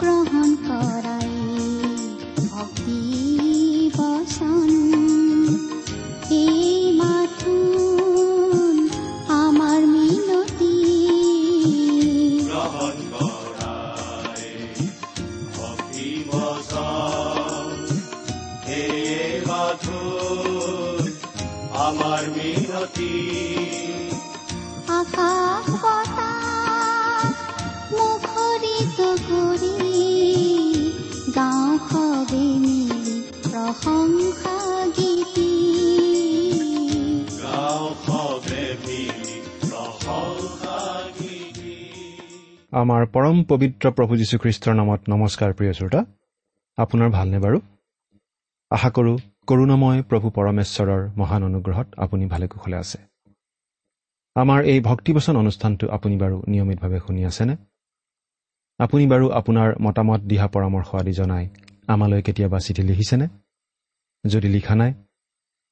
গ্ৰহণ কৰাই ভক্তি বচন আমাৰ পৰম পবিত্ৰ প্ৰভু যীশুখ্ৰীষ্টৰ নামত নমস্কাৰ প্ৰিয় শ্ৰোতা। আপোনাৰ ভালনে বাৰু? আশা কৰোঁ কৰোণাময় প্ৰভু পৰমেশ্বৰৰ মহান অনুগ্ৰহত আপুনি ভালে কুশলে আছে। আমাৰ এই ভক্তিবচন অনুষ্ঠানটো আপুনি বাৰু নিয়মিতভাৱে শুনি আছেনে? আপুনি বাৰু আপোনাৰ মতামত দিহা পৰামৰ্শ আদি জনাই আমালৈ কেতিয়াবা চিঠি লিখিছেনে? যদি লিখা নাই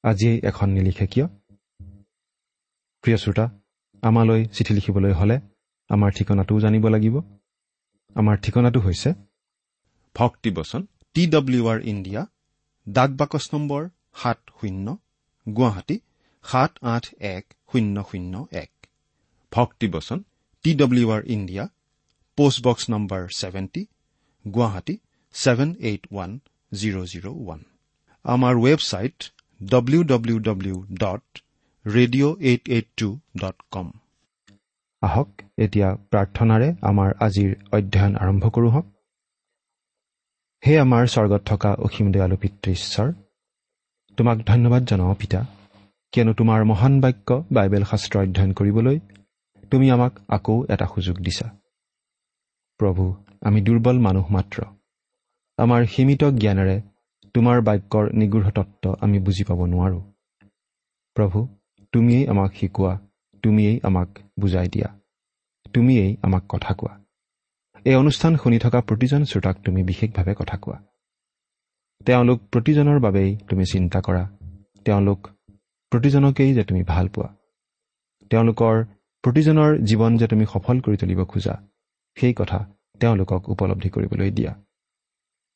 আজিয়েই এখন নিলিখে কিয়? প্ৰিয় শ্ৰোতা আমালৈ চিঠি লিখিবলৈ হ'লে আমাৰ ঠিকনাটোও জানিব লাগিব। আমাৰ ঠিকনাটো হৈছে ভক্তিবচন টি ডব্লিউ আৰ ইণ্ডিয়া ডাক বাকচ নম্বৰ সাত শূন্য গুৱাহাটী সাত আঠ এক শূন্য শূন্য এক। ভক্তিবচন T W R India postbox number seventy Guwahati seven eight one zero' zero' one. আমাৰ website W W W dot radio' eight eight two dot com আহক এতিয়া প্ৰাৰ্থনাৰে আমাৰ আজিৰ অধ্যয়ন আৰম্ভ কৰোঁ হওক। হে আমাৰ স্বৰ্গত থকা অসীম দয়ালু পিতৃ ঈশ্বৰ তোমাক ধন্যবাদ জনাওঁ পিতা কিয়নো তোমাৰ মহান বাক্য বাইবেল শাস্ত্ৰ অধ্যয়ন কৰিবলৈ তুমি আমাক আকৌ এটা সুযোগ দিছা। প্ৰভু আমি দুৰ্বল মানুহ মাত্ৰ। আমাৰ সীমিত জ্ঞানেৰে তোমাৰ বাক্যৰ নিগৃঢ় তত্ত্ব আমি বুজি পাব নোৱাৰোঁ। প্ৰভু তুমিয়েই আমাক শিকোৱা তুমিয়েই আমাক বুজাই দিয়া। তুমিয়েই আমাক কথা কোৱা। এই অনুষ্ঠান শুনি থকা প্ৰতিজন শ্ৰোতাক তুমি বিশেষভাৱে কথা কোৱা। তেওঁলোক প্ৰতিজনৰ বাবেই তুমি চিন্তা কৰা। তেওঁলোক প্ৰতিজনকেই যে তুমি ভাল পোৱা। তেওঁলোকৰ প্ৰতিজনৰ জীৱন যে তুমি সফল কৰি তুলিব খোজা সেই কথা তেওঁলোকক উপলব্ধি কৰিবলৈ দিয়া।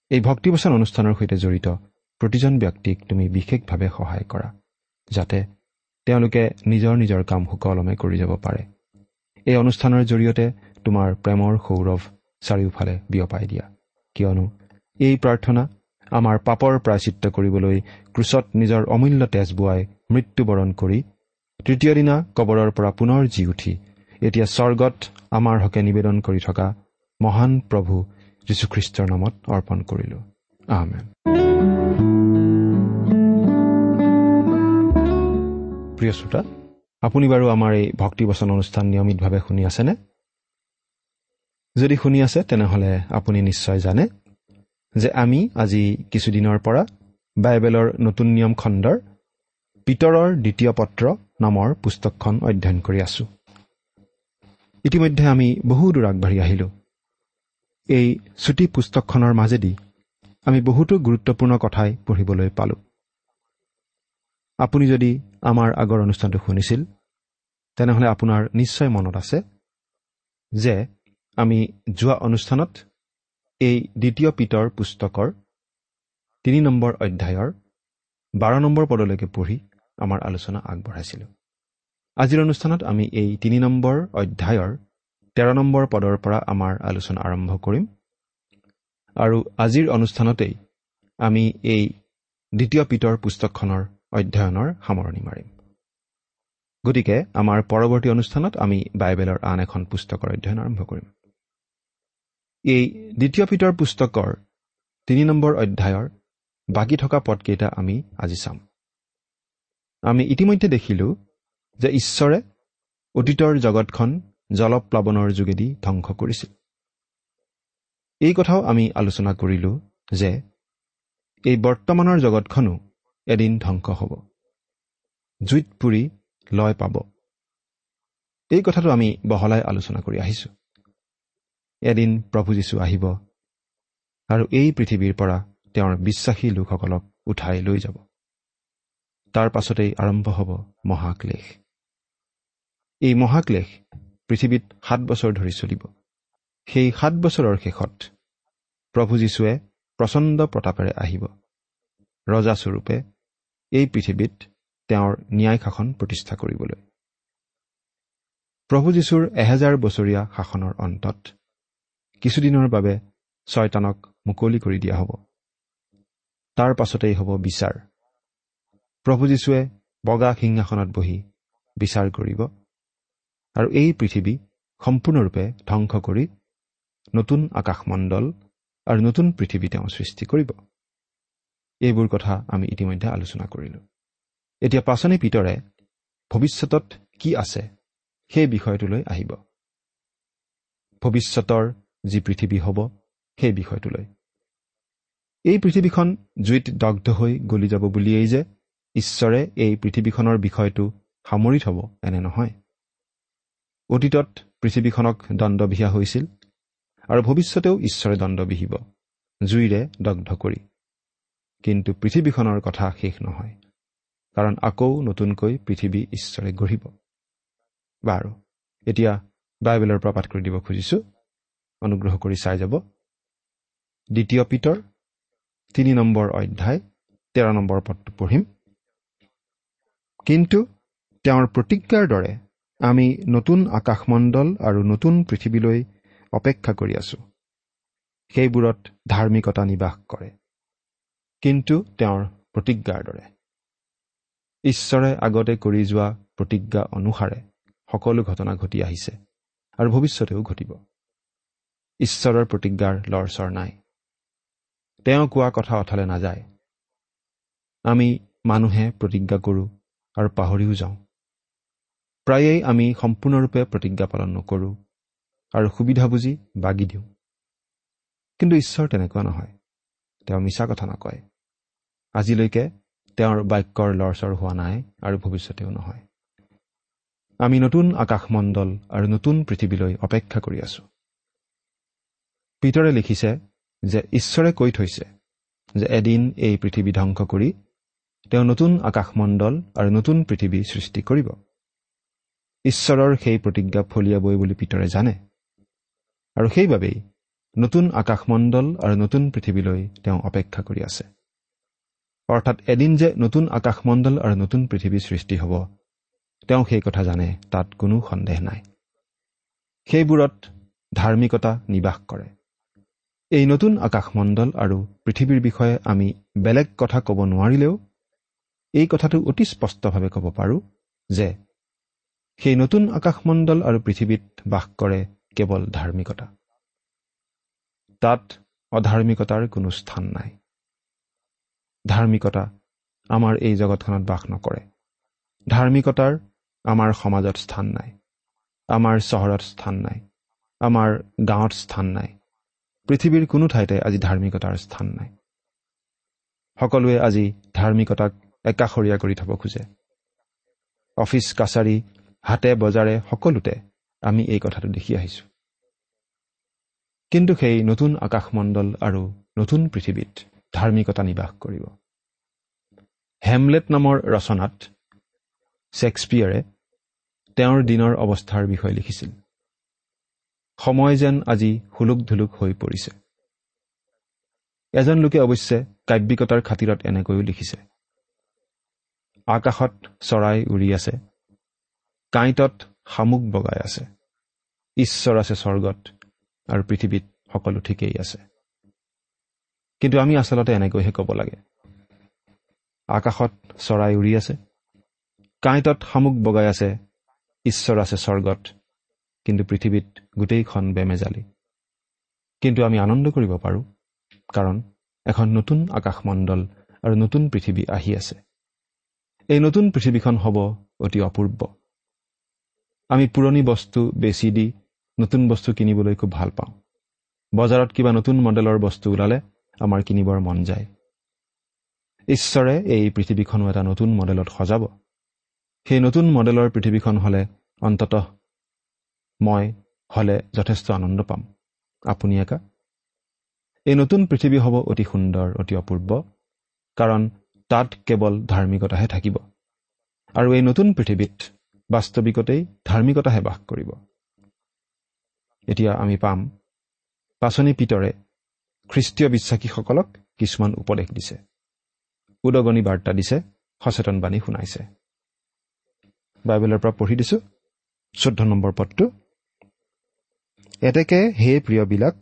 এই ভক্তিবচন অনুষ্ঠানৰ সৈতে জড়িত প্ৰতিজন ব্যক্তিক তুমি বিশেষভাৱে সহায় কৰা যাতে তেওঁলোকে নিজৰ নিজৰ কাম সুকলমে কৰি যাব পাৰে। এই অনুষ্ঠানৰ জৰিয়তে তোমাৰ প্ৰেমৰ সৌৰভ চাৰিওফালে বিয়পাই দিয়া। কিয়নো এই প্ৰাৰ্থনা আমাৰ পাপৰ প্ৰায়চিত্ৰ কৰিবলৈ ক্ৰুচত নিজৰ অমূল্য তেজ বোৱাই মৃত্যুবৰণ কৰি তৃতীয় দিনা কবৰৰ পৰা পুনৰ জি উঠি এতিয়া স্বৰ্গত আমাৰ হকে নিবেদন কৰি থকা মহান প্ৰভু যীশুখ্ৰীষ্টৰ নামত অৰ্পণ কৰিলো। আহমেন প্ৰিয় শ্ৰোতা আপুনি বাৰু আমাৰ এই ভক্তিবচন অনুষ্ঠান নিয়মিতভাৱে শুনি আছেনে? যদি শুনি আছে তেনেহ'লে আপুনি নিশ্চয় জানে যে আমি আজি কিছুদিনৰ পৰা বাইবেলৰ নতুন নিয়ম খণ্ডৰ পিতৰৰ দ্বিতীয় পত্ৰ নামৰ পুস্তকখন অধ্যয়ন কৰি আছো। ইতিমধ্যে আমি বহু দূৰ আগবাঢ়ি আহিলোঁ। এই চুটি পুস্তকখনৰ মাজেদি আমি বহুতো গুৰুত্বপূৰ্ণ কথাই পঢ়িবলৈ পালোঁ। আপুনি যদি আমাৰ আগৰ অনুষ্ঠানটো শুনিছিল তেনেহ'লে আপোনাৰ নিশ্চয় মনত আছে যে আমি যোৱা অনুষ্ঠানত এই দ্বিতীয় পিতৰ পুস্তকৰ তিনি নম্বৰ অধ্যায়ৰ বাৰ নম্বৰ পদলৈকে পঢ়ি আমাৰ আলোচনা আগবঢ়াইছিলোঁ। আজিৰ অনুষ্ঠানত আমি এই তিনি নম্বৰ অধ্যায়ৰ তেৰ নম্বৰ পদৰ পৰা আমাৰ আলোচনা আৰম্ভ কৰিম আৰু আজিৰ অনুষ্ঠানতেই আমি এই দ্বিতীয় পিতৰ পুস্তকখনৰ অধ্যয়নৰ সামৰণি মাৰিম। গতিকে আমাৰ পৰৱৰ্তী অনুষ্ঠানত আমি বাইবেলৰ আন এখন পুস্তকৰ অধ্যয়ন আৰম্ভ কৰিম। এই দ্বিতীয় পিতৰ পুস্তকৰ তিনি নম্বৰ অধ্যায়ৰ বাকী থকা পদকেইটা আমি আজি চাম। আমি ইতিমধ্যে দেখিলোঁ যে ঈশ্বৰে অতীতৰ জগতখন জলপ্লাৱনৰ যোগেদি ধ্বংস কৰিছিল। এই কথাও আমি আলোচনা কৰিলোঁ যে এই বৰ্তমানৰ জগতখনো এদিন ধ্বংস হ'ব। জুইত পুৰি লয় পাব। এই কথাটো আমি বহলাই আলোচনা কৰি আহিছোঁ। এদিন প্ৰভু যীশু আহিব আৰু এই পৃথিৱীৰ পৰা তেওঁৰ বিশ্বাসী লোকসকলক উঠাই লৈ যাব। তাৰ পাছতেই আৰম্ভ হ'ব মহাক্লেশ। এই মহাক্লেশ পৃথিৱীত সাত বছৰ ধৰি চলিব। সেই সাত বছৰৰ শেষত প্ৰভু যীশুৱে প্ৰচণ্ড প্ৰতাপেৰে আহিব। ৰজাস্বৰূপে এই পৃথিৱীত তেওঁৰ ন্যায় শাসন প্ৰতিষ্ঠা কৰিবলৈ। প্ৰভু যীশুৰ এহেজাৰ বছৰীয়া শাসনৰ অন্তত কিছুদিনৰ বাবে ছয়তানক মুকলি কৰি দিয়া হ'ব। তাৰ পাছতেই হ'ব বিচাৰ। প্ৰভু যীশুৱে বগা সিংহাসনত বহি বিচাৰ কৰিব আৰু এই পৃথিৱী সম্পূৰ্ণৰূপে ধ্বংস কৰি নতুন আকাশমণ্ডল আৰু নতুন পৃথিৱী তেওঁ সৃষ্টি কৰিব। এইবোৰ কথা আমি ইতিমধ্যে আলোচনা কৰিলোঁ। এতিয়া পাচনি পিতৰে ভৱিষ্যতত কি আছে সেই বিষয়টোলৈ আহিব। ভৱিষ্যতৰ যি পৃথিৱী হ'ব সেই বিষয়টোলৈ। এই পৃথিৱীখন জুইত দগ্ধ হৈ গলি যাব বুলিয়েই যে ঈশ্বৰে এই পৃথিৱীখনৰ বিষয়টো সামৰি থ'ব এনে নহয়। অতীতত পৃথিৱীখনক দণ্ডবিহা হৈছিল আৰু ভৱিষ্যতেও ঈশ্বৰে দণ্ড বিহিব জুইৰে দগ্ধ কৰি। কিন্তু পৃথিৱীখনৰ কথা শেষ নহয়। কাৰণ আকৌ নতুনকৈ পৃথিৱী ঈশ্বৰে গঢ়িব। বাৰু এতিয়া বাইবেলৰ পৰা পাঠ কৰি দিব খুজিছোঁ। অনুগ্ৰহ কৰি চাই যাব। দ্বিতীয় পিতৰ তিনি নম্বৰ অধ্যায় তেৰ নম্বৰ পদটো পঢ়িম। কিন্তু তেওঁৰ প্ৰতিজ্ঞাৰ দৰে আমি নতুন আকাশমণ্ডল আৰু নতুন পৃথিৱীলৈ অপেক্ষা কৰি আছো। সেইবোৰত ধাৰ্মিকতা নিবাস কৰে। কিন্তু তেওঁৰ প্ৰতিজ্ঞাৰ দৰে। ঈশ্বৰে আগতে কৰি যোৱা প্ৰতিজ্ঞা অনুসাৰে সকলো ঘটনা ঘটি আহিছে আৰু ভৱিষ্যতেও ঘটিব। ঈশ্বৰৰ প্ৰতিজ্ঞাৰ লৰচৰ নাই। তেওঁ কোৱা কথা অথালে নাযায়। আমি মানুহে প্ৰতিজ্ঞা কৰোঁ আৰু পাহৰিও যাওঁ। প্ৰায়েই আমি সম্পূৰ্ণৰূপে প্ৰতিজ্ঞা পালন নকৰোঁ আৰু সুবিধা বুজি বাগি দিওঁ। কিন্তু ঈশ্বৰ তেনেকুৱা নহয়। তেওঁ মিছা কথা নকয়। আজিলৈকে তেওঁৰ বাক্যৰ লৰচৰ হোৱা নাই আৰু ভৱিষ্যতেও নহয়। আমি নতুন আকাশমণ্ডল আৰু নতুন পৃথিৱীলৈ অপেক্ষা কৰি আছো। পিতৰে লিখিছে যে ঈশ্বৰে কৈ থৈছে যে এদিন এই পৃথিৱী ধ্বংস কৰি তেওঁ নতুন আকাশমণ্ডল আৰু নতুন পৃথিৱী সৃষ্টি কৰিব। ঈশ্বৰৰ সেই প্ৰতিজ্ঞা ফলিয়াবই বুলি পিতৰে জানে। আৰু সেইবাবেই নতুন আকাশমণ্ডল আৰু নতুন পৃথিৱীলৈ তেওঁ অপেক্ষা কৰি আছে। অৰ্থাৎ এদিন যে নতুন আকাশমণ্ডল আৰু নতুন পৃথিৱী সৃষ্টি হ'ব তেওঁ সেই কথা জানে তাত কোনো সন্দেহ নাই। সেইবোৰত ধাৰ্মিকতা নিবাস কৰে। এই নতুন আকাশমণ্ডল আৰু পৃথিৱীৰ বিষয়ে আমি বেলেগ কথা ক'ব নোৱাৰিলেও এই কথাটো অতি স্পষ্টভাৱে ক'ব পাৰোঁ যে সেই নতুন আকাশমণ্ডল আৰু পৃথিৱীত বাস কৰে কেৱল ধাৰ্মিকতা। তাত অধাৰ্মিকতাৰ কোনো স্থান নাই। ধাৰ্মিকতা আমাৰ এই জগতখনত বাস নকৰে। ধাৰ্মিকতাৰ আমাৰ সমাজত স্থান নাই। আমাৰ চহৰত স্থান নাই। আমাৰ গাঁৱত স্থান নাই। পৃথিৱীৰ কোনো ঠাইতে আজি ধাৰ্মিকতাৰ স্থান নাই। সকলোৱে আজি ধাৰ্মিকতাক একাষৰীয়া কৰি থ'ব খোজে। অফিচ কাছাৰী হাতে বজাৰে সকলোতে আমি এই কথাটো দেখি আহিছোঁ। কিন্তু সেই নতুন আকাশমণ্ডল আৰু নতুন পৃথিৱীত ধাৰ্মিকতা নিবাস কৰিব। হেমলেট নামৰ ৰচনাত শ্বেক্সপিয়াৰে তেওঁৰ দিনৰ অৱস্থাৰ বিষয়ে লিখিছিল। সময় যেন আজি হুলুক ধুলুক হৈ পৰিছে। এজন লোকে অৱশ্যে কাব্যিকতাৰ খাতিৰত এনেকৈও লিখিছে। আকাশত চৰাই উৰি আছে কাঁইটত শামুক বগাই আছে ঈশ্বৰ আছে স্বৰ্গত আৰু পৃথিৱীত সকলো ঠিকেই আছে। কিন্তু আমি আচলতে এনেকৈহে ক'ব লাগে। আকাশত চৰাই উৰি আছে। কাঁইটত শামুক বগাই আছে। ঈশ্বৰ আছে স্বৰ্গত। কিন্তু পৃথিৱীত গোটেইখন বেমেজালি। কিন্তু আমি আনন্দ কৰিব পাৰোঁ কাৰণ এখন নতুন আকাশমণ্ডল আৰু নতুন পৃথিৱী আহি আছে। এই নতুন পৃথিৱীখন হ'ব অতি অপূৰ্ব। আমি পুৰণি বস্তু বেচি দি নতুন বস্তু কিনিবলৈ খুব ভাল পাওঁ। বজাৰত কিবা নতুন মডেলৰ বস্তু ওলালে আমাৰ কিনিবৰ মন যায়। ঈশ্বৰে এই পৃথিৱীখনো এটা নতুন মডেলত সজাব। সেই নতুন মডেলৰ পৃথিৱীখন হ'লে অন্ততঃ মই হ'লে যথেষ্ট আনন্দ পাম। আপুনি একা? এই নতুন পৃথিৱী হ'ব অতি সুন্দৰ অতি অপূৰ্ব কাৰণ তাত কেৱল ধাৰ্মিকতাহে থাকিব। আৰু এই নতুন পৃথিৱীত বাস্তৱিকতেই ধাৰ্মিকতাহে বাস কৰিব। এতিয়া আমি পাম। পাচনি পিতৰে খ্ৰীষ্টীয় বিশ্বাসীসকলক কিছুমান উপদেশ দিছে। উদগনি বাৰ্তা দিছে সচেতন বাণী শুনাইছে। বাইবেলৰ পৰা পঢ়ি দিছো চৈধ্য নম্বৰ পদটো। এতেকে হে প্ৰিয়বিলাক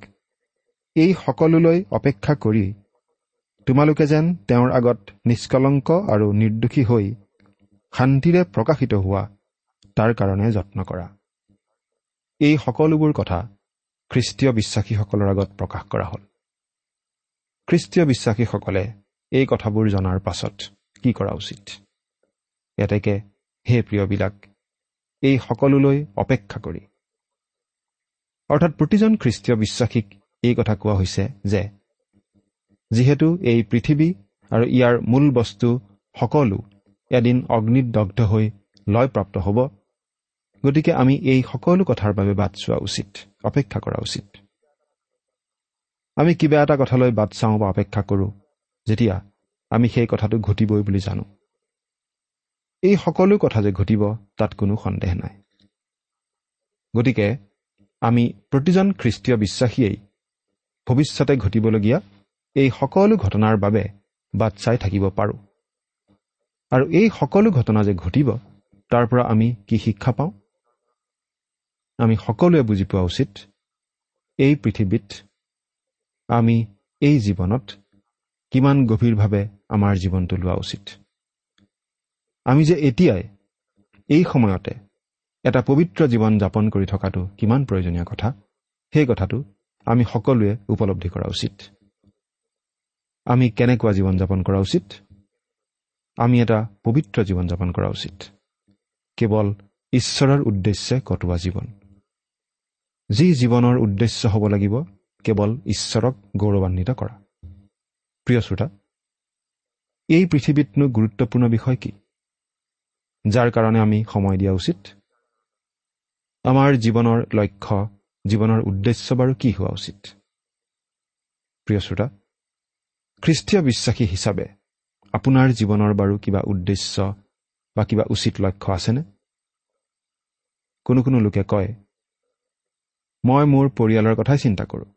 এই সকলোলৈ অপেক্ষা কৰি তোমালোকে যেন তেওঁৰ আগত নিষ্কলংক আৰু নিৰ্দোষী হৈ শান্তিৰে প্ৰকাশিত হোৱা তাৰ কাৰণে যত্ন কৰা। এই সকলোবোৰ কথা খ্ৰীষ্টীয় বিশ্বাসীসকলৰ আগত প্ৰকাশ কৰা হ'ল। খ্ৰীষ্টীয় বিশ্বাসীসকলে এই কথাবোৰ জনাৰ পাছত কি কৰা উচিত? এতেকে হে প্ৰিয়বিলাক এই সকলোলৈ অপেক্ষা কৰি। অৰ্থাৎ প্ৰতিজন খ্ৰীষ্টীয় বিশ্বাসীক এই কথা কোৱা হৈছে যে যিহেতু এই পৃথিৱী আৰু ইয়াৰ মূল বস্তু সকলো এদিন অগ্নিত দগ্ধ হৈ লয়প্ৰাপ্ত হ'ব গতিকে আমি এই সকলো কথাৰ বাবে বাট চোৱা উচিত অপেক্ষা কৰা উচিত। আমি কিবা এটা কথালৈ বাট চাওঁ বা অপেক্ষা কৰোঁ যেতিয়া আমি সেই কথাটো ঘটিবই বুলি জানো। এই সকলো কথা যে ঘটিব তাত কোনো সন্দেহ নাই। গতিকে আমি প্ৰতিজন খ্ৰীষ্টীয় বিশ্বাসীয়েই ভৱিষ্যতে ঘটিবলগীয়া এই সকলো ঘটনাৰ বাবে বাট চাই থাকিব পাৰোঁ। আৰু এই সকলো ঘটনা যে ঘটিব তাৰ পৰা আমি কি শিক্ষা পাওঁ? আমি সকলোৱে বুজি পোৱা উচিত এই পৃথিৱীত আমি এই জীৱনত কিমান গভীৰভাৱে আমাৰ জীৱনটো লোৱা উচিত? আমি যে এতিয়াই এই সময়তে এটা পবিত্ৰ জীৱন যাপন কৰি থকাটো কিমান প্ৰয়োজনীয় কথা সেই কথাটো আমি সকলোৱে উপলব্ধি কৰা উচিত। আমি কেনেকুৱা জীৱন যাপন কৰা উচিত? আমি এটা পবিত্ৰ জীৱন যাপন কৰা উচিত। কেৱল ঈশ্বৰৰ উদ্দেশ্যে কটোৱা জীৱন। যি জীৱনৰ উদ্দেশ্য হ'ব লাগিব কেৱল ঈশ্বৰক গৌৰৱান্বিত কৰা। প্ৰিয় শ্ৰোতা এই পৃথিৱীতনো গুৰুত্বপূৰ্ণ বিষয় কি? যাৰ কাৰণে আমি সময় দিয়া উচিত? আমাৰ জীৱনৰ লক্ষ্য জীৱনৰ উদ্দেশ্য বাৰু কি হোৱা উচিত? প্ৰিয় শ্ৰোতা খ্ৰীষ্টীয় বিশ্বাসী হিচাপে আপোনাৰ জীৱনৰ বাৰু কিবা উদ্দেশ্য বা কিবা উচিত লক্ষ্য আছেনে? কোনো কোনো লোকে কয় মই মোৰ পৰিয়ালৰ কথাই চিন্তা কৰোঁ।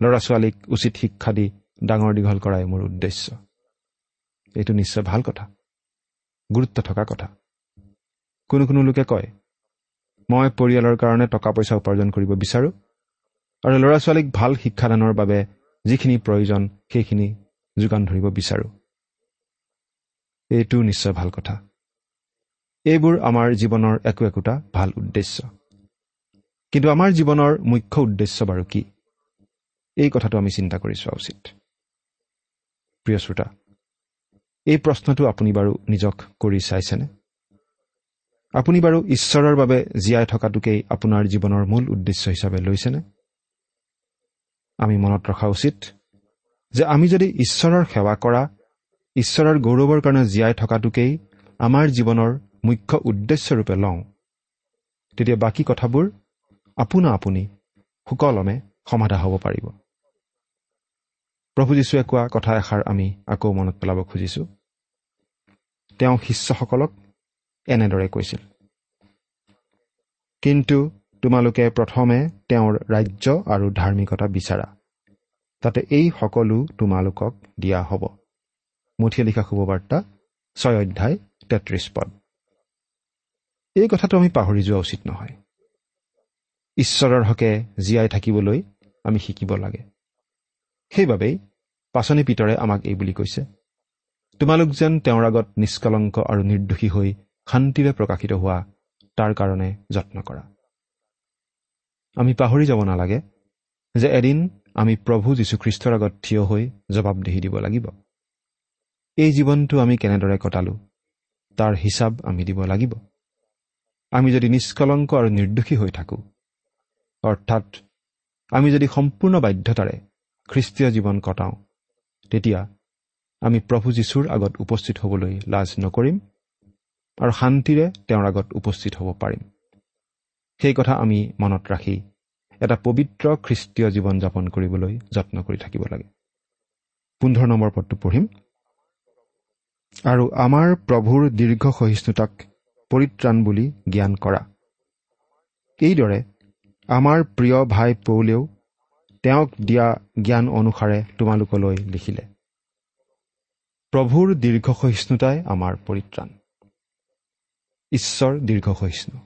ল'ৰা ছোৱালীক উচিত শিক্ষা দি ডাঙৰ দীঘল কৰাই মোৰ উদ্দেশ্য। এইটো নিশ্চয় ভাল কথা। গুৰুত্ব থকা কথা। কোনো কোনো লোকে কয় মই পৰিয়ালৰ কাৰণে টকা পইচা উপাৰ্জন কৰিব বিচাৰোঁ আৰু ল'ৰা ছোৱালীক ভাল শিক্ষাদানৰ বাবে যিখিনি প্ৰয়োজন সেইখিনি যোগান ধৰিব বিচাৰোঁ। এইটো নিশ্চয় ভাল কথা। এইবোৰ আমাৰ জীৱনৰ একো একোটা ভাল উদ্দেশ্য। কিন্তু আমাৰ জীৱনৰ মুখ্য উদ্দেশ্য বাৰু কি? এই কথাটো আমি চিন্তা কৰি চোৱা উচিত। প্ৰিয় শ্ৰোতা এই প্ৰশ্নটো আপুনি বাৰু নিজক কৰি চাইছেনে? আপুনি বাৰু ঈশ্বৰৰ বাবে জীয়াই থকাটোকেই আপোনাৰ জীৱনৰ মূল উদ্দেশ্য হিচাপে লৈছেনে? আমি মনত ৰখা উচিত যে আমি যদি ঈশ্বৰৰ সেৱা কৰা ঈশ্বৰৰ গৌৰৱৰ কাৰণে জীয়াই থকাটোকেই আমাৰ জীৱনৰ মুখ্য উদ্দেশ্যৰূপে লওঁ তেতিয়া বাকী কথাবোৰ আপোনা আপুনি সুকলমে সমাধা হ'ব পাৰিব। প্ৰভু যীশুৱে কোৱা কথা এষাৰ আমি আকৌ মনত পেলাব খুজিছোঁ। তেওঁ শিষ্যসকলক এনেদৰে কৈছিল কিন্তু তোমালোকে প্ৰথমে তেওঁৰ ৰাজ্য আৰু ধাৰ্মিকতা বিচাৰা তাতে এই সকলো তোমালোকক দিয়া হ'ব। মুঠিয়ে লিখা শুভবাৰ্তা ছয় অধ্যায় তেত্ৰিছ পদ। এই কথাটো আমি পাহৰি যোৱা উচিত নহয়। ঈশ্বৰৰ হকে জীয়াই থাকিবলৈ আমি শিকিব লাগে। সেইবাবেই পাচনি পিতৰে আমাক এই বুলি কৈছে তোমালোক যেন তেওঁৰ আগত নিষ্কলংক আৰু নিৰ্দোষী হৈ শান্তিৰে প্ৰকাশিত হোৱা তাৰ কাৰণে যত্ন কৰা। আমি পাহৰি যাব নালাগে যে এদিন আমি প্ৰভু যীশুখ্ৰীষ্টৰ আগত থিয় হৈ জবাবদিহি দিব লাগিব। এই জীৱনটো আমি কেনেদৰে কটালো তাৰ হিচাপ আমি দিব লাগিব। আমি যদি নিষ্কলংক আৰু নিৰ্দোষী হৈ থাকোঁ অৰ্থাৎ আমি যদি সম্পূৰ্ণ বাধ্যতাৰে খ্ৰীষ্টীয় জীৱন কটাওঁ। তেতিয়া আমি প্ৰভু যীশুৰ আগত উপস্থিত হ'বলৈ লাজ নকৰিম আৰু শান্তিৰে তেওঁৰ আগত উপস্থিত হ'ব পাৰিম। সেই কথা আমি মনত ৰাখি এটা পবিত্ৰ খ্ৰীষ্টীয় জীৱন যাপন কৰিবলৈ যত্ন কৰি থাকিব লাগে। পোন্ধৰ নম্বৰ পদটো পঢ়িম। আৰু আমাৰ প্ৰভুৰ দীৰ্ঘ সহিষ্ণুতাক পৰিত্ৰাণ বুলি জ্ঞান কৰা। এইদৰে আমাৰ প্ৰিয় ভাই পৌলেও তেওঁক দিয়া জ্ঞান অনুসাৰে তোমালোকলৈ লিখিলে। প্ৰভুৰ দীৰ্ঘ সহিষ্ণুতাই আমাৰ পৰিত্ৰাণ। ঈশ্বৰ দীৰ্ঘ সহিষ্ণু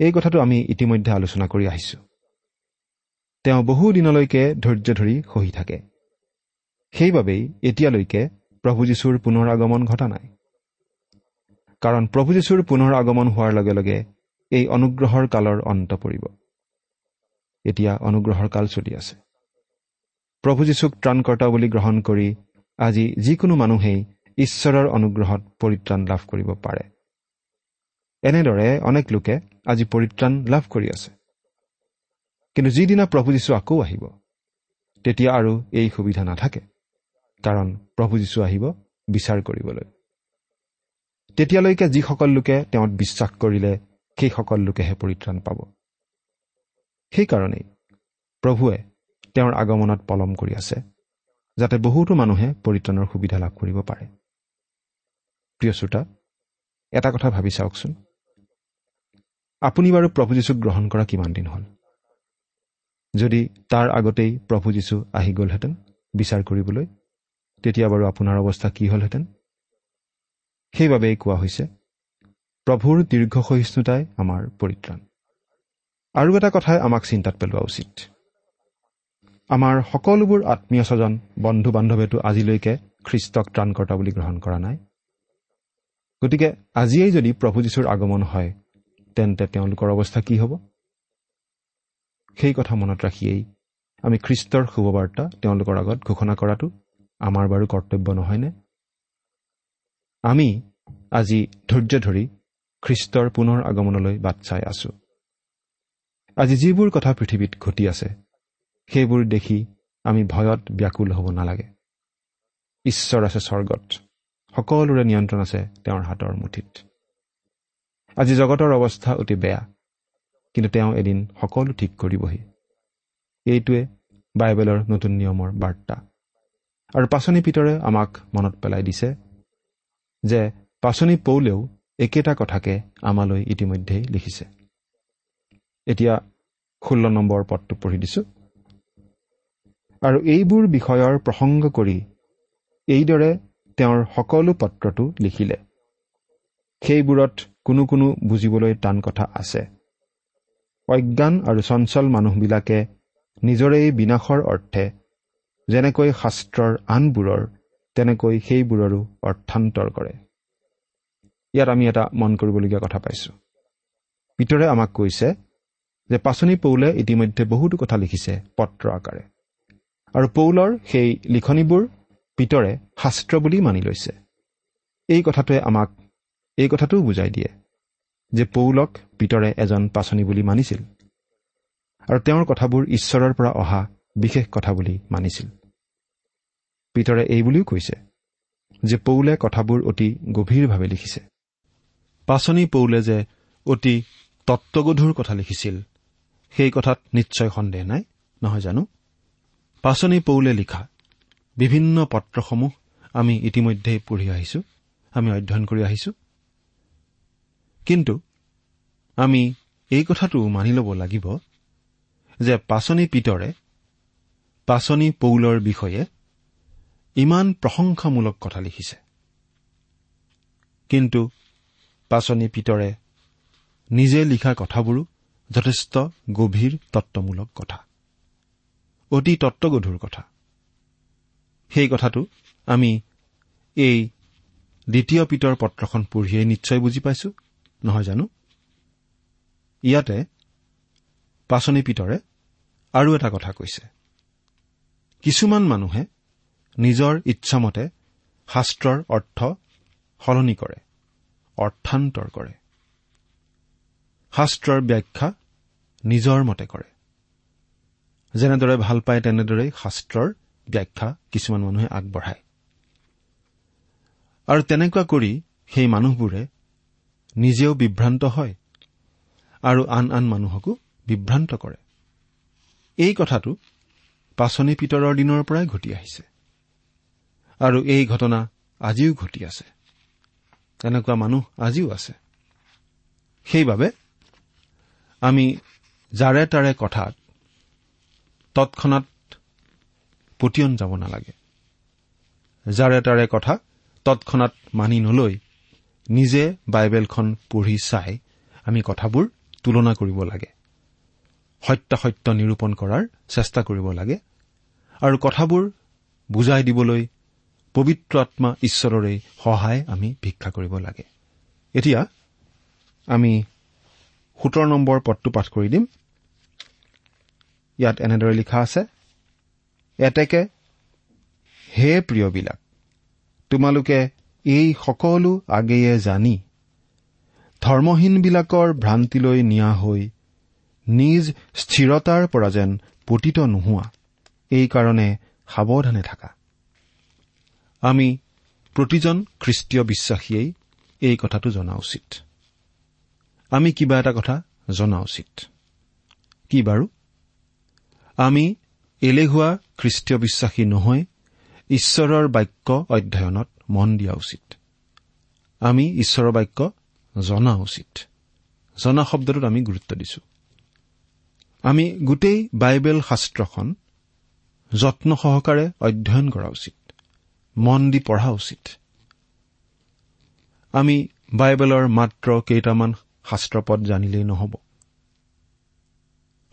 এই কথাটো আমি ইতিমধ্যে আলোচনা কৰি আহিছোঁ। তেওঁ বহু দিনলৈকে ধৈৰ্য ধৰি সহি থাকে। সেইবাবেই এতিয়ালৈকে প্ৰভু যীশুৰ পুনৰ আগমন ঘটা নাই। কাৰণ প্ৰভু যীশুৰ পুনৰ আগমন হোৱাৰ লগে লগে এই অনুগ্ৰহৰ কালৰ অন্ত পৰিব। এতিয়া অনুগ্ৰহৰ কাল চলি আছে। প্ৰভু যীশুক ত্ৰাণকৰ্তা বুলি গ্ৰহণ কৰি আজি যিকোনো মানুহেই ঈশ্বৰৰ অনুগ্ৰহত পৰিত্ৰাণ লাভ কৰিব পাৰে। এনেদৰে অনেক লোকে আজি পৰিত্ৰাণ লাভ কৰি আছে। কিন্তু যিদিনা প্ৰভু যীশু আকৌ আহিব তেতিয়া আৰু এই সুবিধা নাথাকে কাৰণ প্ৰভু যীশু আহিব বিচাৰ কৰিবলৈ। তেতিয়ালৈকে যিসকল লোকে তেওঁত বিশ্বাস কৰিলে সেইসকল লোকেহে পৰিত্ৰাণ পাব। সেইকাৰণেই প্ৰভুৱে তেওঁৰ আগমনত পলম কৰি আছে যাতে বহুতো মানুহে পৰিত্ৰাণৰ সুবিধা লাভ কৰিব পাৰে। প্ৰিয় শ্ৰোতা এটা কথা ভাবি চাওকচোন। আপুনি বাৰু প্ৰভু যীশুক গ্ৰহণ কৰা কিমান দিন হ'ল? যদি তাৰ আগতেই প্ৰভু যীশু আহি গ'লহেঁতেন বিচাৰ কৰিবলৈ তেতিয়া বাৰু আপোনাৰ অৱস্থা কি হ'লহেঁতেন? সেইবাবেই কোৱা হৈছে প্ৰভুৰ দীৰ্ঘ সহিষ্ণুতাই আমাৰ পৰিত্ৰাণ। আৰু এটা কথাই আমাক চিন্তাত পেলোৱা উচিত। আমাৰ সকলোবোৰ আত্মীয় স্বজন বন্ধু বান্ধৱেতো আজিলৈকে খ্ৰীষ্টক ত্ৰাণকৰ্তা বুলি গ্ৰহণ কৰা নাই। গতিকে আজিয়েই যদি প্ৰভু যীশুৰ আগমন হয় তেন্তে তেওঁলোকৰ অৱস্থা কি হ'ব? সেই কথা মনত ৰাখিয়েই আমি খ্ৰীষ্টৰ শুভবাৰ্তা তেওঁলোকৰ আগত ঘোষণা কৰাটো আমাৰ বাৰু কৰ্তব্য নহয়নে? আমি আজি ধৈৰ্য ধৰি খ্ৰীষ্টৰ পুনৰ আগমনলৈ বাট চাই আছো। আজি যিবোৰ কথা পৃথিৱীত ঘটি আছে সেইবোৰ দেখি আমি ভয়ত ব্যাকুল হ'ব নালাগে। ঈশ্বৰ আছে স্বৰ্গত সকলোৰে নিয়ন্ত্ৰণ আছে তেওঁৰ হাতৰ মুঠিত। আজি জগতৰ অৱস্থা অতি বেয়া কিন্তু তেওঁ এদিন সকলো ঠিক কৰিবহি। এইটোৱে বাইবেলৰ নতুন নিয়মৰ বাৰ্তা। আৰু পাচনি পিতৰে আমাক মনত পেলাই দিছে যে পাচনি পৌলেও একেটা কথাকে আমালৈ ইতিমধ্যেই লিখিছে। এতিয়া ষোল্ল নম্বৰ পদটো পঢ়ি দিছোঁ। আৰু এইবোৰ বিষয়ৰ প্ৰসংগ কৰি এইদৰে তেওঁৰ সকলো পত্ৰটো লিখিলে। সেইবোৰত কোনো কোনো বুজিবলৈ টান কথা আছে। অজ্ঞান আৰু চঞ্চল মানুহবিলাকে নিজৰেই বিনাশৰ অৰ্থে যেনেকৈ শাস্ত্ৰৰ আনবোৰৰ তেনেকৈ সেইবোৰৰো অৰ্থান্তৰ কৰে। ইয়াত আমি এটা মন কৰিবলগীয়া কথা পাইছোঁ। পিতৰে আমাক কৈছে যে পাচনি পৌলে ইতিমধ্যে বহুতো কথা লিখিছে পত্ৰ আকাৰে। আৰু পৌলৰ সেই লিখনিবোৰ পিতৰে শাস্ত্ৰ বুলি মানি লৈছে। এই কথাটোৱে আমাক এই কথাটোও বুজাই দিয়ে যে পৌলক পিতৰে এজন পাচনি বুলি মানিছিল। আৰু তেওঁৰ কথাবোৰ ঈশ্বৰৰ পৰা অহা বিশেষ কথা বুলি মানিছিল। পিতৰে এই বুলিও কৈছে যে পৌলে কথাবোৰ অতি গভীৰভাৱে লিখিছে। পাচনি পৌলে যে অতি তত্বগধুৰ কথা লিখিছিল সেই কথাত নিশ্চয় সন্দেহ নাই নহয় জানো? পাচনি পৌলে লিখা বিভিন্ন পত্ৰসমূহ আমি ইতিমধ্যেই পঢ়ি আহিছোঁ আমি অধ্যয়ন কৰি আহিছোঁ। কিন্তু আমি এই কথাটো মানি ল'ব লাগিব যে পাচনি পিতৰে পাচনি পৌলৰ বিষয়ে ইমান প্ৰশংসামূলক কথা লিখিছে। কিন্তু পাচনি পিতৰে নিজে লিখা কথাবোৰো যথেষ্ট গভীৰ তত্বমূলক কথা। অতি তত্বগধুৰ কথা। সেই কথাটো আমি এই দ্বিতীয় পিতৰ পত্ৰখন পঢ়িয়েই নিশ্চয় বুজি পাইছো নহয় জানো? ইয়াতে পাচনি পিতৰে আৰু এটা কথা কৈছে। কিছুমান মানুহে নিজৰ ইচ্ছামতে শাস্ত্ৰৰ অৰ্থ সলনি কৰে অৰ্থান্তৰ কৰে। শাস্ত্ৰৰ ব্যাখ্যা নিজৰ মতে কৰে। যেনেদৰে ভাল পায় তেনেদৰেই শাস্ত্ৰৰ ব্যাখ্যা কিছুমান মানুহে আগবঢ়ায়। আৰু তেনেকুৱা কৰি সেই মানুহবোৰে নিজেও বিভ্ৰান্ত হয় আৰু আন আন মানুহকো বিভ্ৰান্ত কৰে। এই কথাটো পাচনি পিতৰৰ দিনৰ পৰাই ঘটি আহিছে। আৰু এই ঘটনা আজিও ঘটি আছে। তেনেকুৱা মানুহ আজিও আছে। সেইবাবে আমি যাৰে তাৰে কথাত তৎক্ষণাত পতিয়ন যাব নালাগে। যাৰে তাৰে কথা তৎক্ষণাত মানি নলৈ নিজে বাইবেলখন পঢ়ি চাই আমি কথাবোৰ তুলনা কৰিব লাগে। সত্যাসত্য নিৰূপণ কৰাৰ চেষ্টা কৰিব লাগে আৰু কথাবোৰ বুজাই দিবলৈ পবিত্ৰ আত্মা ঈশ্বৰৰে সহায় আমি ভিক্ষা কৰিব লাগে। এতিয়া আমি সোতৰ নম্বৰ পদটো পাঠ কৰি দিম। ইয়াত এনেদৰে লিখা আছে এতেকে হে প্ৰিয়বিলাক তোমালোকে এই সকলো আগেয়ে জানি ধৰ্মহীনবিলাকৰ ভ্ৰান্তিলৈ নিয়া হৈ নিজ স্থিৰতাৰ পৰা যেন পতিত নোহোৱা এইকাৰণে সাৱধানে থাকা। আমি প্ৰতিজন খ্ৰীষ্টীয় বিশ্বাসীয়েই এই কথাটো জনা উচিত। আমি কিবা এটা কথা জনা উচিত। কি বাৰু? আমি এলেহুৱা খ্ৰীষ্টীয় বিশ্বাসী নহয় ঈশ্বৰৰ বাক্য অধ্যয়নত মন দিয়া উচিত। আমি ঈশ্বৰৰ বাক্য জনা উচিত। জনা শব্দটোত আমি গুৰুত্ব দিছো। আমি গোটেই বাইবেল শাস্ত্ৰখন যত্ন সহকাৰে অধ্যয়ন কৰা উচিত। মন দি পঢ়া উচিত। আমি বাইবেলৰ মাত্ৰ কেইটামান শাস্ত্ৰপদ জানিলেই নহ'ব।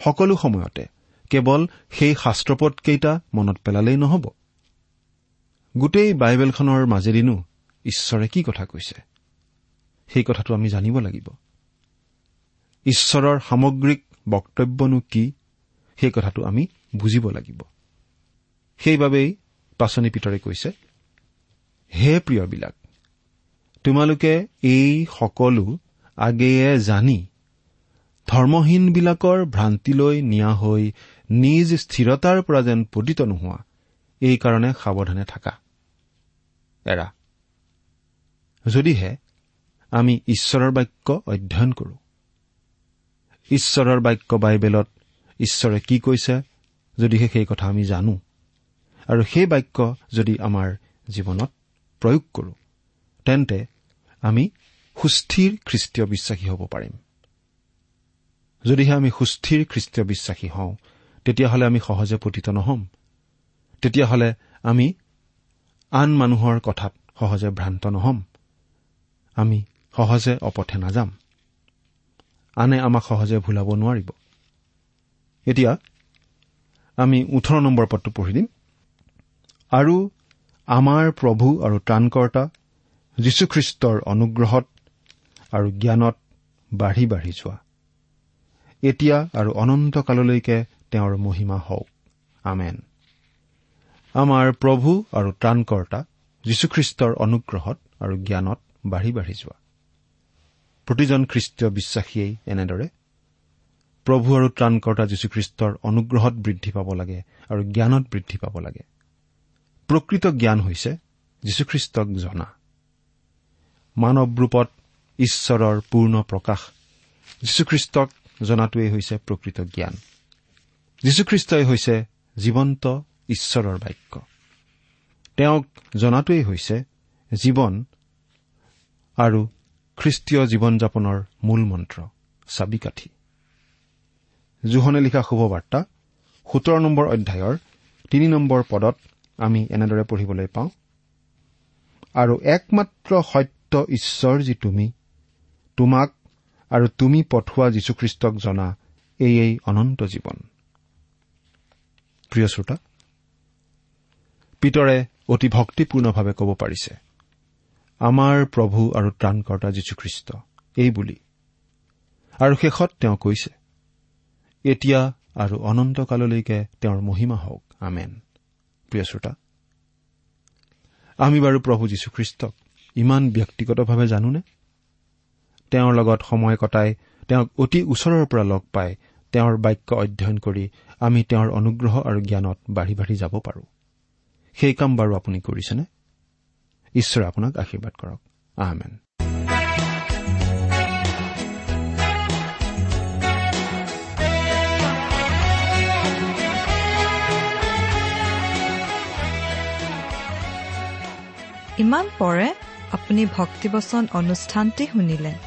সকলো সময়তে কেৱল সেই শাস্ত্ৰপদ কেইটা মনত পেলালেই নহ'ব। গোটেই বাইবেলখনৰ মাজেদিনো ঈশ্বৰে কি কথা কৈছে? সেই কথাটো আমি জানিব লাগিব। ঈশ্বৰৰ সামগ্ৰিক বক্তব্যনো কি? সেই কথাটো আমি বুজিব লাগিব। সেইবাবেই পাচনি পিতৰে কৈছে হে প্ৰিয়বিলাক তোমালোকে এই সকলো আগেয়ে জানি ধৰ্মহীনবিলাকৰ ভ্ৰান্তিলৈ নিয়া হৈ নিজ স্থিৰতাৰ পৰা যেন পতিত নোহোৱা এইকাৰণে সাৱধানে থাকা। এৰা যদিহে আমি ঈশ্বৰৰ বাক্য অধ্যয়ন কৰো ঈশ্বৰৰ বাক্য বাইবেলত ঈশ্বৰে কি কৈছে যদিহে সেই কথা আমি জানো আৰু সেই বাক্য যদি আমাৰ জীৱনত প্ৰয়োগ কৰো তেন্তে আমি সুস্থিৰ খ্ৰীষ্টীয় বিশ্বাসী হ'ব পাৰিম। যদিহে আমি সুস্থিৰ খ্ৰীষ্টীয় বিশ্বাসী হওঁ তেতিয়াহ'লে আমি সহজে পতিত নহ'ম। তেতিয়াহ'লে আমি আন মানুহৰ কথাত সহজে ভ্ৰান্ত নহ'ম। আমি সহজে অপথে নাযাম। আনে আমাক সহজে ভুলাব নোৱাৰিব। এতিয়া আমি ওঠৰ নম্বৰ পদটো পঢ়ি দিম। আৰু আমাৰ প্ৰভু আৰু ত্ৰাণকৰ্তা যীশুখ্ৰীষ্টৰ অনুগ্ৰহত আৰু জ্ঞানত বাঢ়ি বাঢ়ি যোৱা। এতিয়া আৰু অনন্তকাললৈকে তেওঁৰ মহিমা হওক। আমেন। আমাৰ প্ৰভু আৰু ত্ৰাণকৰ্তা যীশুখ্ৰীষ্টৰ অনুগ্ৰহত আৰু জ্ঞানত বাঢ়ি বাঢ়ি যোৱা। প্ৰতিজন খ্ৰীষ্টীয় বিশ্বাসীয়ে এনেদৰে প্ৰভু আৰু ত্ৰাণকৰ্তা যীশুখ্ৰীষ্টৰ অনুগ্ৰহত বৃদ্ধি পাব লাগে আৰু জ্ঞানত বৃদ্ধি পাব লাগে। প্ৰকৃত জ্ঞান হৈছে যীশুখ্ৰীষ্টক জনা। মানৱ ৰূপত ঈশ্বৰৰ পূৰ্ণ প্ৰকাশ যীশুখ্ৰীষ্টক জনাটোৱেই হৈছে প্ৰকৃত জ্ঞান। যীশুখ্ৰীষ্টই হৈছে জীৱন্ত ঈশ্বৰৰ বাক্য। তেওঁক জনাটোৱেই হৈছে জীৱন আৰু খ্ৰীষ্টীয় জীৱন যাপনৰ মূল মন্ত্ৰ চাবিকাঠি। জোহনে লিখা শুভবাৰ্তা সোতৰ নম্বৰ অধ্যায়ৰ তিনি নম্বৰ পদত আমি এনেদৰে পঢ়িবলৈ পাওঁ আৰু একমাত্ৰ সত্য ঈশ্বৰ যি তুমি তোমাক আৰু তুমি পঠোৱা যীশুখ্ৰীষ্টক জনা এয়েই অনন্ত জীৱন। প্ৰিয় শ্ৰোতা পিতৰে অতি ভক্তিপূৰ্ণভাৱে ক'ব পাৰিছে আমাৰ প্ৰভু আৰু ত্ৰাণকৰ্তা যীশুখ্ৰীষ্ট এই বুলি। আৰু শেষত তেওঁ কৈছে এতিয়া আৰু অনন্তকাললৈকে তেওঁৰ মহিমা হওক। আমেন। প্ৰিয় শ্ৰোতা আমি বাৰু প্ৰভু যীশুখ্ৰীষ্টক ইমান ব্যক্তিগতভাৱে জানোনে? তেওঁৰ লগত সময় কটাই তেওঁক অতি ওচৰৰ পৰা লগ পাই তেওঁৰ বাক্য অধ্যয়ন কৰি আমি তেওঁৰ অনুগ্ৰহ আৰু জ্ঞানত বাঢ়ি বাঢ়ি যাব পাৰো। সেই কাম বাৰু আপুনি কৰিছেনে? ঈশ্বৰে আপোনাক আশীৰ্বাদ কৰক। আহমেন ইমান পৰে আপুনি ভক্তিবচন অনুষ্ঠানটি শুনিলে।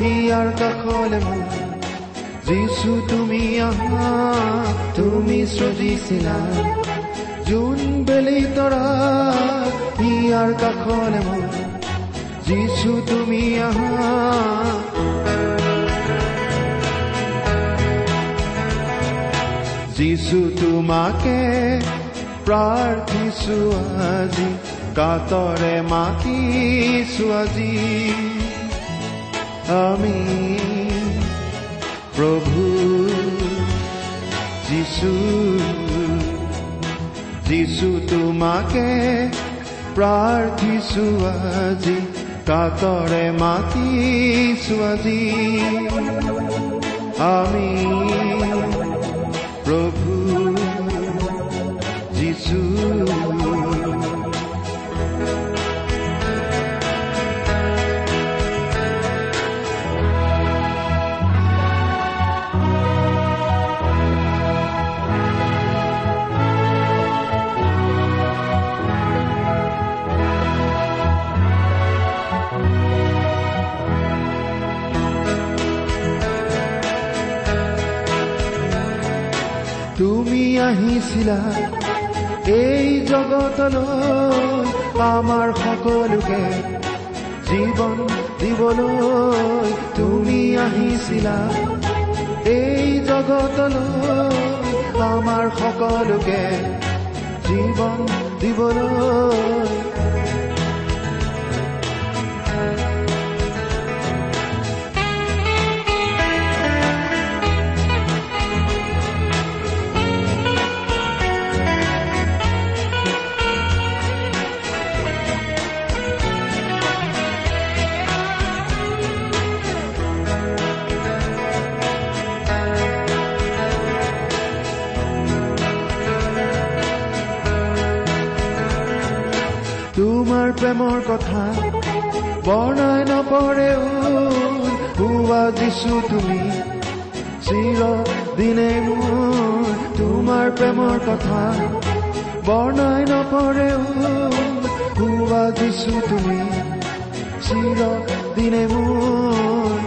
ইয়াৰ কাষলে মোৰ। তুমি আহা তুমি সৃজিছিলা। যোন বেলি তৰা ইয়াৰ কাষলে মোৰ। তুমি আহা। যিছু তোমাকে প্ৰাৰ্থিছো আজি কাতৰে মাতিছো আজি। আমি প্ৰভু যিছু যিছু তোমাকে প্ৰাৰ্থিছো আজি কাতৰে মাতিছো আজি। আমি প্ৰভু যিছু আহিছিলা এই জগতলৈ আমাৰ সকলোকে জীৱন দিবলৈ তুমি আহিছিলা। এই জগতলৈ আমাৰ সকলোকে জীৱন দিবলৈ প্ৰেমৰ কথা বৰ্ণাই নপৰেও হোৱা যিছু তুমি চিৰ দিনে মোৰ। তোমাৰ প্ৰেমৰ কথা বৰ্ণাই নপৰেও হোৱা যিছু তুমি চিৰ দিনে মোৰ।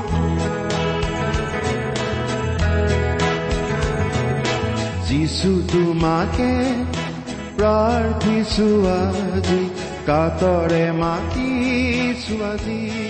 যিছু তোমাকে প্ৰাৰ্থিছো আজি। মাতিছো আজি আমি